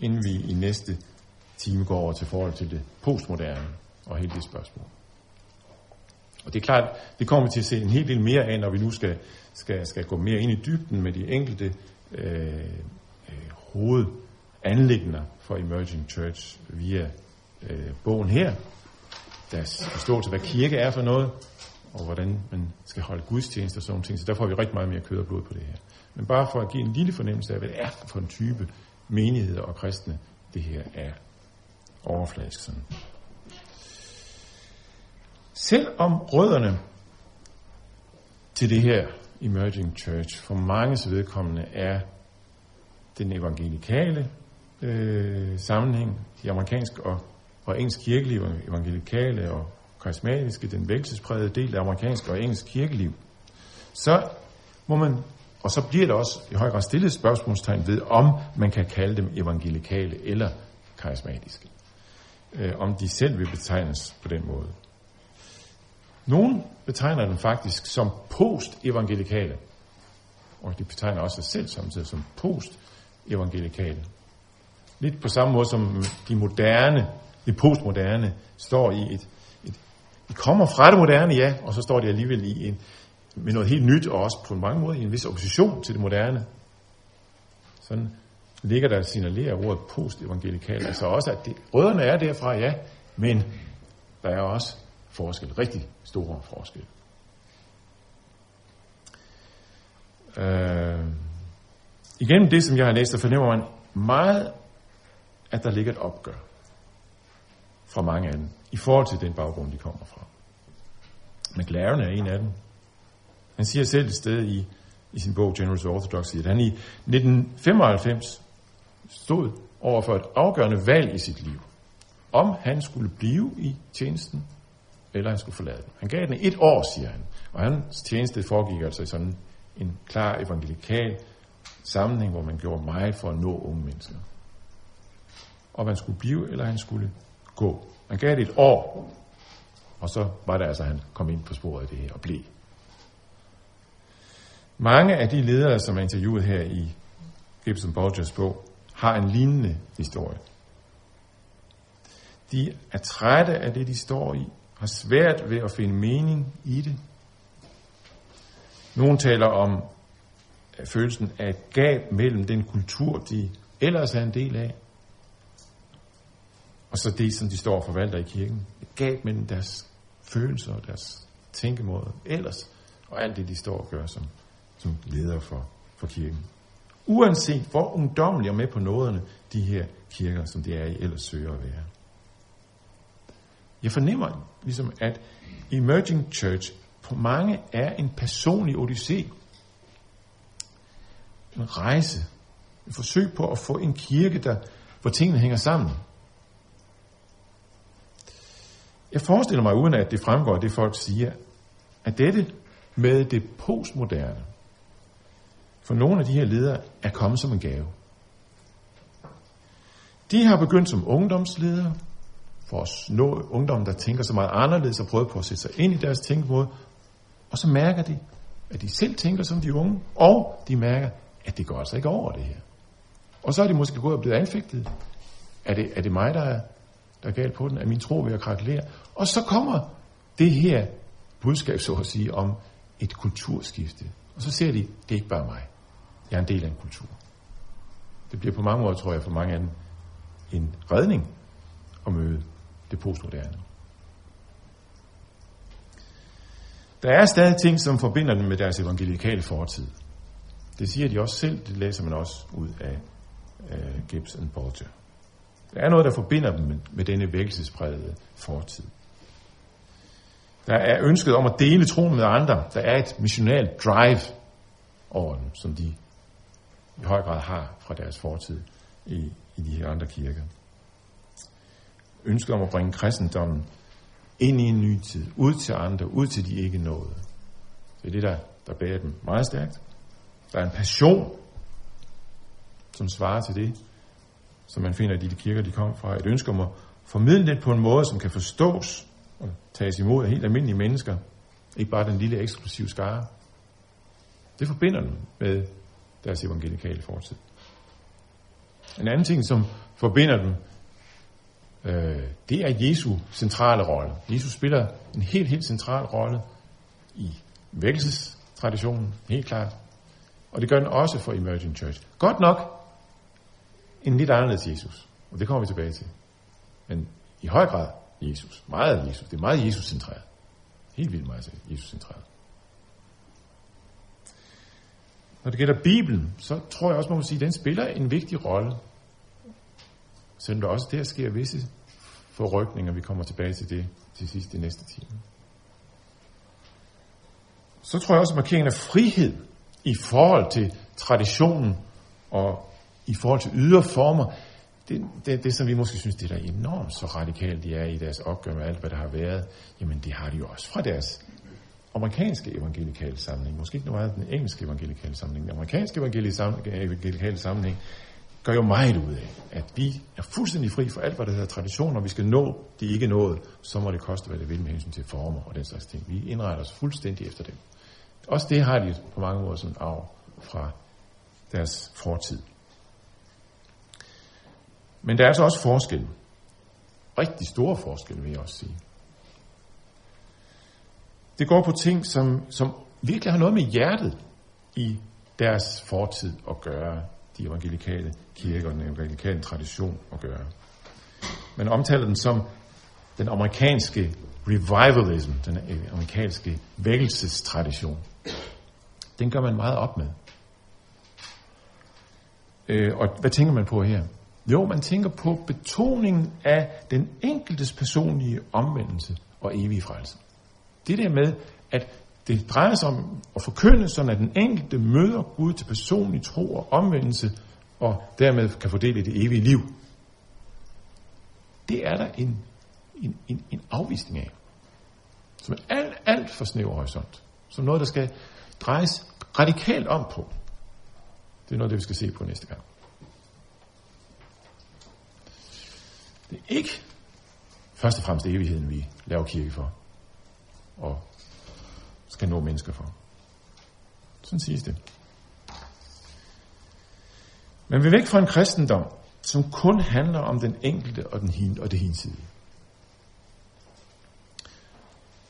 inden vi i næste time går over til forhold til det postmoderne og hele det spørgsmål. Og det er klart, det kommer vi til at se en hel del mere af, når vi nu skal, skal, skal gå mere ind i dybden med de enkelte øh, øh, hovedanlæggende for Emerging Church via øh, bogen her, deres forståelse, af, hvad kirke er for noget, og hvordan man skal holde gudstjenester og sådan ting. Så der får vi rigtig meget mere kød og blod på det her. Men bare for at give en lille fornemmelse af, hvad det er for en type menigheder og kristne, det her er overfladisk sådan. Selvom rødderne til det her emerging church for mange vedkommende er den evangelikale øh, sammenhæng, de amerikanske og, og engelsk kirkeliv, evangelikale og karismatiske, den vækkelsesprægede del af amerikansk og engelsk kirkeliv, så må man, og så bliver der også i høj grad stillet spørgsmålstegn ved, om man kan kalde dem evangelikale eller karismatiske. Øh, om de selv vil betegnes på den måde. Nogle betegner dem faktisk som post-evangelikale, og de betegner også sig selv samtidig som post-evangelikale. Lidt på samme måde som de moderne, de postmoderne, står i et, et de kommer fra det moderne, ja, og så står de alligevel i en, med noget helt nyt, og også på mange måder i en vis opposition til det moderne. Sådan ligger der signalerer ordet post-evangelikal. Altså også, at det, rødderne er derfra, ja, men der er også forskel, rigtig store forskel. Øh, igennem det, som jeg har læst, så fornemmer man meget, at der ligger et opgør fra mange af dem, i forhold til den baggrund, de kommer fra. McLaren er en af dem. Han siger selv et sted i, i sin bog Generous Orthodoxy, at han i 1995 stod over for et afgørende valg i sit liv. Om han skulle blive i tjenesten, eller han skulle forlade den. Han gav den et år, siger han. Og hans tjeneste foregik altså i sådan en klar evangelikal sammenhæng, hvor man gjorde meget for at nå unge mennesker. Om han skulle blive, eller han skulle gå. Han gav det et år, og så var det altså, at han kom ind på sporet af det her og blev. Mange af de ledere, som er interviewet her i Gibson Borgers bog, har en lignende historie. De er trætte af det, de står i, har svært ved at finde mening i det. Nogle taler om øh, følelsen af et gab mellem den kultur, de ellers er en del af, og så det, som de står og forvalter i kirken. Et gab mellem deres følelser og deres tænkemåde ellers, og alt det, de står og gør som, som leder for, for kirken. Uanset hvor ungdommelige og med på nåderne de her kirker, som det er i, ellers søger at være. Jeg fornemmer ligesom, at Emerging Church på mange er en personlig odyssé. En rejse. Et forsøg på at få en kirke, der, hvor tingene hænger sammen. Jeg forestiller mig, uden at det fremgår af det, folk siger, at dette med det postmoderne, for nogle af de her ledere er kommet som en gave. De har begyndt som ungdomsledere, for at nå ungdom, der tænker så meget anderledes, og prøve på at sætte sig ind i deres tænkemåde, og så mærker de, at de selv tænker som de unge, og de mærker, at det går altså ikke over det her. Og så er de måske gået og blevet anfægtet. Er det, er det mig, der er, der er galt på den? Er min tro ved at krakelere? Og så kommer det her budskab, så at sige, om et kulturskifte. Og så ser de, det er ikke bare mig. Jeg er en del af en kultur. Det bliver på mange måder, tror jeg, for mange af dem, en redning at møde det postmoderne. Der er stadig ting, som forbinder dem med deres evangelikale fortid. Det siger de også selv, det læser man også ud af uh, Gibbs and Bolger. Der er noget, der forbinder dem med, med denne vækkelsesprægede fortid. Der er ønsket om at dele troen med andre. Der er et missionalt drive over dem, som de i høj grad har fra deres fortid i, i de her andre kirker. Ønsket om at bringe kristendommen ind i en ny tid, ud til andre, ud til de ikke nåede. Det er det, der, der bærer dem meget stærkt. Der er en passion, som svarer til det, som man finder i de kirker, de kom fra. Et ønske om at formidle det på en måde, som kan forstås og tages imod af helt almindelige mennesker. Ikke bare den lille eksklusive skare. Det forbinder dem med deres evangelikale fortid. En anden ting, som forbinder dem, øh, det er Jesu centrale rolle. Jesus spiller en helt, helt central rolle i vækkelsestraditionen, helt klart. Og det gør den også for Emerging Church. Godt nok en lidt anderledes Jesus, og det kommer vi tilbage til. Men i høj grad Jesus. Meget Jesus. Det er meget Jesus-centreret. Helt vildt meget Jesus-centreret. Når det gælder Bibelen, så tror jeg også, man må sige, at den spiller en vigtig rolle. Selvom der også der sker visse forrykninger, vi kommer tilbage til det til sidst i næste time. Så tror jeg også, at markeringen af frihed i forhold til traditionen og i forhold til ydre former, det, det, det, som vi måske synes, det er enormt så radikalt, de er i deres opgør med alt, hvad der har været, jamen det har de jo også fra deres amerikanske evangelikale sammenhæng, måske ikke noget den engelske evangelikale sammenhæng, den amerikanske evangelikale sammenhæng, gør jo meget ud af, at vi er fuldstændig fri for alt, hvad der hedder traditioner. vi skal nå de ikke nået, så må det koste, hvad det vil med hensyn til former og den slags ting. Vi indretter os fuldstændig efter dem. Også det har de på mange måder som arv fra deres fortid. Men der er altså også forskel. Rigtig store forskel, vil jeg også sige. Det går på ting, som, som virkelig har noget med hjertet i deres fortid at gøre, de evangelikale kirker og den evangelikale tradition at gøre. Man omtaler den som den amerikanske revivalism, den amerikanske vækkelsestradition. Den gør man meget op med. Øh, og hvad tænker man på her? Jo, man tænker på betoningen af den enkeltes personlige omvendelse og evige frelse. Det der med, at det drejer sig om at forkynde, sådan at den enkelte møder Gud til personlig tro og omvendelse, og dermed kan fordele det evige liv. Det er der en, en, en, en afvisning af. Som er alt, alt for snæver horisont. Som noget, der skal drejes radikalt om på. Det er noget, det vi skal se på næste gang. Det er ikke først og fremmest evigheden, vi laver kirke for, og skal nå mennesker for. Sådan siges det. Men vi er væk fra en kristendom, som kun handler om den enkelte og, den hin, og det hinsidige.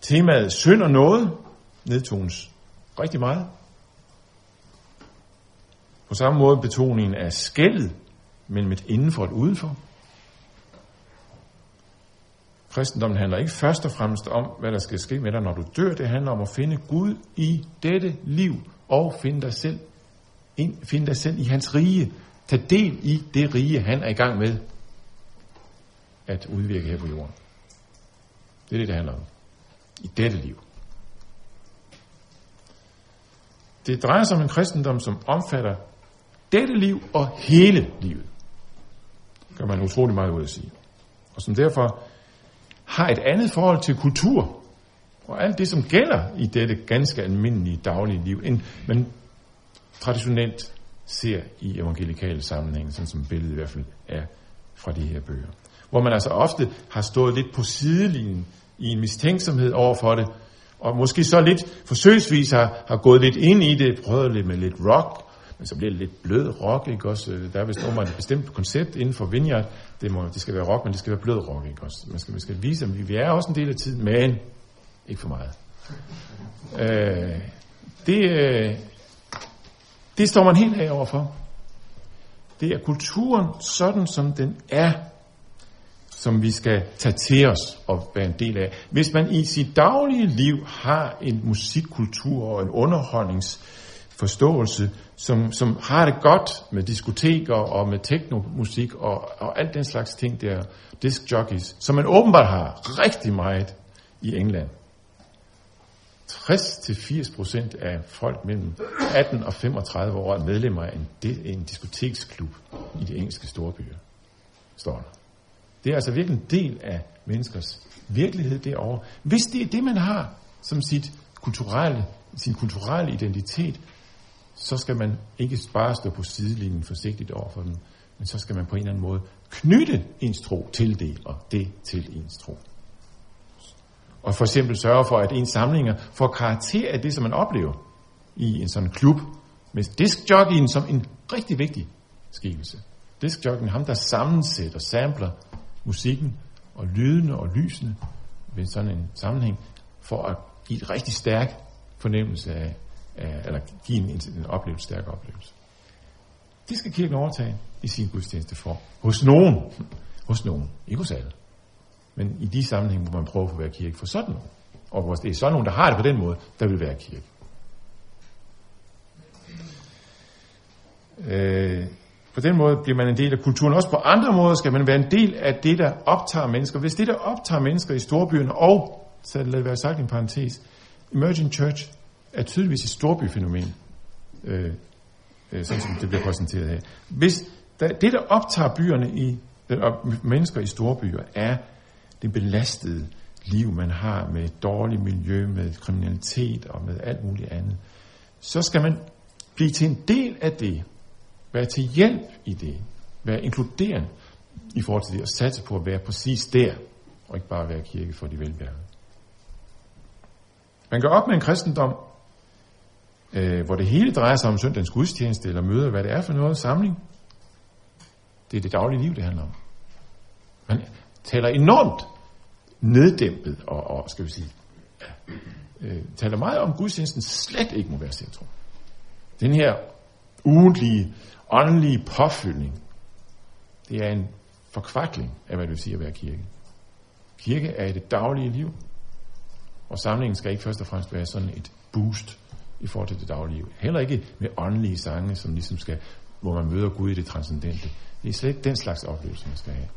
Temaet synd og noget nedtones rigtig meget. På samme måde betoningen af skældet mellem et indenfor og et udenfor. Kristendommen handler ikke først og fremmest om, hvad der skal ske med dig, når du dør. Det handler om at finde Gud i dette liv og finde dig selv, ind, finde dig selv i hans rige. Tag del i det rige, han er i gang med at udvirke her på jorden. Det er det, det handler om. I dette liv. Det drejer sig om en kristendom, som omfatter dette liv og hele livet. Det gør man utrolig meget ud at sige. Og som derfor har et andet forhold til kultur og alt det, som gælder i dette ganske almindelige daglige liv, end man traditionelt ser i evangelikale sammenhænge, sådan som billedet i hvert fald er fra de her bøger. Hvor man altså ofte har stået lidt på sidelinjen i en mistænksomhed over for det, og måske så lidt forsøgsvis har, har gået lidt ind i det, prøvet lidt med lidt rock, men så bliver det lidt blød rock, ikke også? Øh, der er vist et bestemt koncept inden for Vineyard. Det, må, det skal være rock, men det skal være blød rock, ikke også? Man skal, man skal vise, at vi, vi er også en del af tiden, men ikke for meget. Øh, det, øh, det står man helt af overfor. Det er kulturen sådan, som den er, som vi skal tage til os og være en del af. Hvis man i sit daglige liv har en musikkultur og en underholdningsforståelse, som, som har det godt med diskoteker og med teknomusik og, og alt den slags ting der, disc jockeys, som man åbenbart har rigtig meget i England. 60-80% af folk mellem 18 og 35 år er medlemmer af en, en diskoteksklub i de engelske storbyer, står der. Det er altså virkelig en del af menneskers virkelighed derovre. Hvis det er det, man har som sit kulturelle, sin kulturelle identitet, så skal man ikke bare stå på sidelinjen forsigtigt over for dem, men så skal man på en eller anden måde knytte ens tro til det, og det til ens tro. Og for eksempel sørge for, at ens samlinger får karakter af det, som man oplever i en sådan klub, med diskjockeyen som en rigtig vigtig skikkelse. Diskjockeyen, ham der sammensætter, sampler musikken og lydene og lysene ved sådan en sammenhæng, for at give et rigtig stærk fornemmelse af, Øh, eller give en, en oplevelse, stærk oplevelse. Det skal kirken overtage i sin gudstjeneste for. Hos nogen. Hos nogen. Ikke hos alle. Men i de sammenhænge, hvor man prøver at få være kirke for sådan nogen. Og hvor det er sådan nogen, der har det på den måde, der vil være kirke. Øh, på den måde bliver man en del af kulturen. Også på andre måder skal man være en del af det, der optager mennesker. Hvis det, der optager mennesker i storbyerne, og, så lad det være sagt i en parentes, Emerging Church er tydeligvis et storbyfænomen, øh, øh, sådan som det bliver præsenteret her. Hvis det, der optager byerne i, øh, og mennesker i storbyer, er det belastede liv, man har med dårligt miljø, med kriminalitet og med alt muligt andet. Så skal man blive til en del af det, være til hjælp i det, være inkluderende i forhold til det, og satse på at være præcis der, og ikke bare være kirke for de velbærende. Man går op med en kristendom, øh, hvor det hele drejer sig om søndagens gudstjeneste, eller møder, hvad det er for noget, samling. Det er det daglige liv, det handler om. Man taler enormt neddæmpet og, og skal vi sige, øh, taler meget om, gudstjenesten slet ikke må være centrum. Den her ugentlige, åndelige påfyldning, det er en forkvakling af, hvad det vil sige at være kirke. Kirke er i det daglige liv, og samlingen skal ikke først og fremmest være sådan et boost i forhold til det daglige. Heller ikke med åndelige sange, som ligesom skal, hvor man møder Gud i det transcendente. Det er slet ikke den slags oplevelse, man skal have.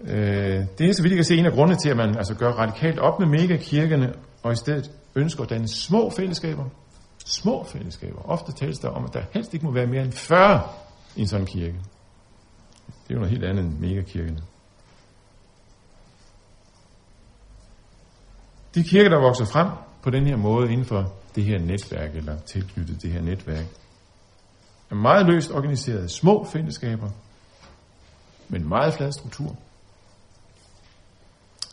Øh, det er så vidt jeg kan se en af grundene til, at man altså gør radikalt op med megakirkerne, og i stedet ønsker at danne små fællesskaber. Små fællesskaber. Ofte tales der om, at der helst ikke må være mere end 40 i en sådan kirke. Det er jo noget helt andet end megakirkerne. De kirker, der vokser frem på den her måde inden for det her netværk, eller tilknyttet det her netværk, er meget løst organiserede små fællesskaber, med en meget flad struktur,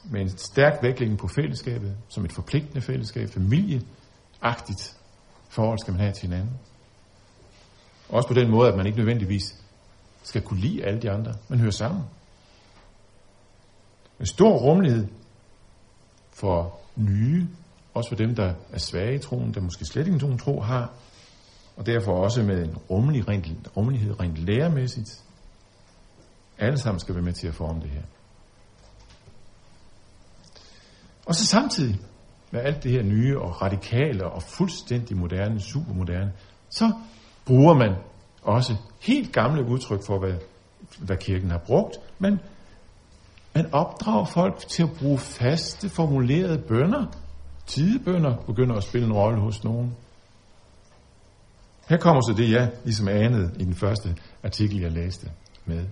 med en stærk vægtlægning på fællesskabet, som et forpligtende fællesskab, familieagtigt forhold skal man have til hinanden. Også på den måde, at man ikke nødvendigvis skal kunne lide alle de andre, men hører sammen. En stor rummelighed for nye, også for dem, der er svage i troen, der måske slet ikke nogen tro har, og derfor også med en rummelig, rent, rummelighed rent læremæssigt. Alle sammen skal være med til at forme det her. Og så samtidig med alt det her nye og radikale og fuldstændig moderne, supermoderne, så bruger man også helt gamle udtryk for, hvad, hvad kirken har brugt, men man opdrager folk til at bruge faste, formulerede bønder. Tidebønder begynder at spille en rolle hos nogen. Her kommer så det, jeg ligesom anede i den første artikel, jeg læste med.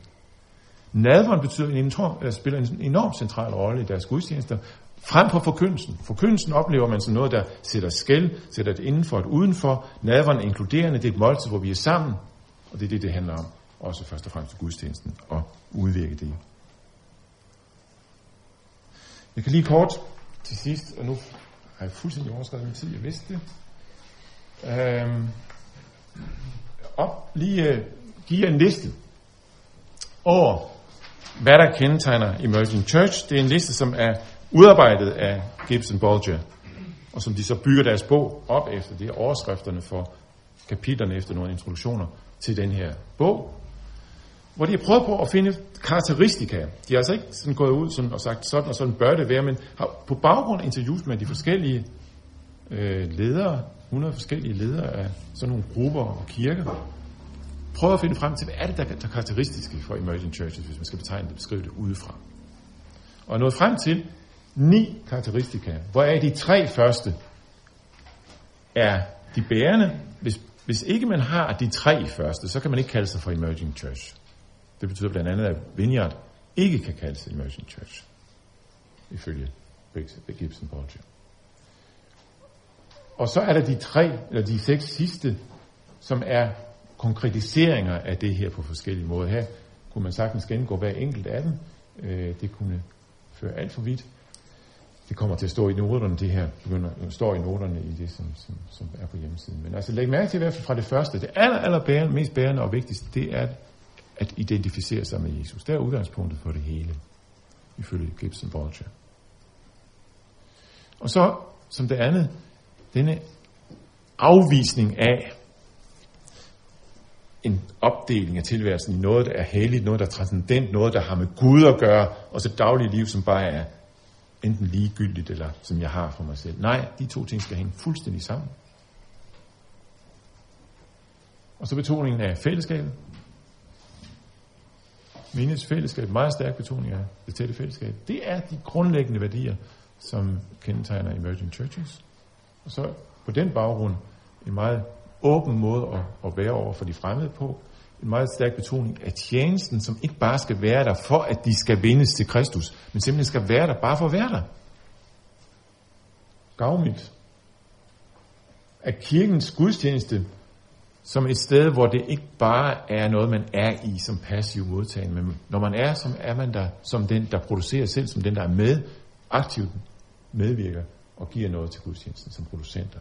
Nadveren betyder en enorm, øh, spiller en enorm central rolle i deres gudstjenester, frem for forkyndelsen. Forkyndelsen oplever man som noget, der sætter skæld, sætter det indenfor og udenfor. Nadveren inkluderende, det er et måltid, hvor vi er sammen, og det er det, det handler om. Også først og fremmest til gudstjenesten, og udvirke det. Jeg kan lige kort til sidst, og nu har jeg fuldstændig overskrevet min tid, jeg vidste det. Øhm, op, lige øh, give en liste over, hvad der kendetegner Emerging Church. Det er en liste, som er udarbejdet af Gibson Bolger, og som de så bygger deres bog op efter. Det er overskrifterne for kapitlerne efter nogle introduktioner til den her bog hvor de har prøvet på at finde karakteristika. De har altså ikke sådan gået ud sådan og sagt, sådan og sådan bør det være, men har på baggrund af interviews med de forskellige øh, ledere, 100 forskellige ledere af sådan nogle grupper og kirker, prøvet at finde frem til, hvad er det, der er karakteristiske for emerging churches, hvis man skal betegne det, beskrive det udefra. Og nået frem til ni karakteristika, hvor er de tre første er de bærende. Hvis, hvis ikke man har de tre første, så kan man ikke kalde sig for emerging church. Det betyder blandt andet, at Vineyard ikke kan kaldes Emerging Church, ifølge Gibson Bolger. Og så er der de tre, eller de seks sidste, som er konkretiseringer af det her på forskellige måder. Her kunne man sagtens gennemgå hver enkelt af dem. Øh, det kunne føre alt for vidt. Det kommer til at stå i noterne, det her begynder, står i noterne i det, som, som, som er på hjemmesiden. Men altså læg mærke til i hvert fald fra det første. Det aller, aller bærende, mest bærende og vigtigste, det er, at identificere sig med Jesus. Det er udgangspunktet for det hele, ifølge Gibson Bolger. Og så, som det andet, denne afvisning af en opdeling af tilværelsen i noget, der er helligt, noget, der er transcendent, noget, der har med Gud at gøre, og så daglig liv, som bare er enten ligegyldigt, eller som jeg har for mig selv. Nej, de to ting skal hænge fuldstændig sammen. Og så betoningen af fællesskabet, menighedsfællesskab, meget stærk betoning af det tætte fællesskab, det er de grundlæggende værdier, som kendetegner emerging churches. Og så på den baggrund en meget åben måde at, at være over for de fremmede på. En meget stærk betoning af tjenesten, som ikke bare skal være der for, at de skal vindes til Kristus, men simpelthen skal være der bare for at være der. Gavmildt. At kirkens gudstjeneste som et sted, hvor det ikke bare er noget, man er i som passiv modtagende, men når man er, så er man der som den, der producerer selv, som den, der er med, aktivt medvirker og giver noget til gudstjenesten som producenter.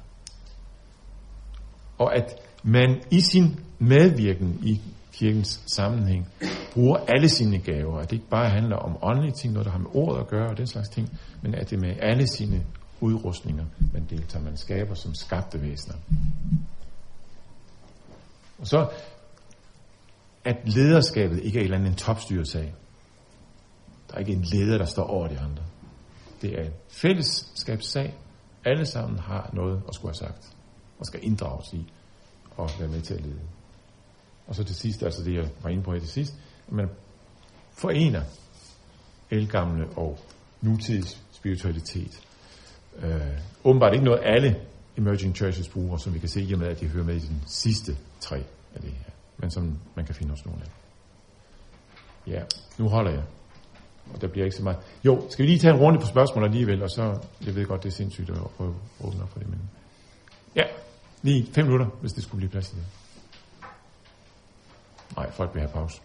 Og at man i sin medvirken i kirkens sammenhæng bruger alle sine gaver. At det ikke bare handler om åndelige ting, noget der har med ordet at gøre og den slags ting, men at det med alle sine udrustninger, man deltager, man skaber som skabte væsener. Og så, at lederskabet ikke er en eller anden topstyresag. Der er ikke en leder, der står over de andre. Det er en fællesskabssag. Alle sammen har noget at skulle have sagt, og skal inddrages i, og være med til at lede. Og så til sidst, altså det jeg var inde på her til sidst, at man forener elgamle og nutids spiritualitet. Øh, åbenbart ikke noget alle emerging churches bruger, som vi kan se i og med, at de hører med i den sidste tre af det her, men som man kan finde hos nogle af. Ja, nu holder jeg. Og der bliver ikke så meget. Jo, skal vi lige tage en runde på spørgsmål alligevel, og så, jeg ved godt, det er sindssygt at prøve at åbne op for det, men ja, lige fem minutter, hvis det skulle blive plads til det. Nej, folk vil have pause.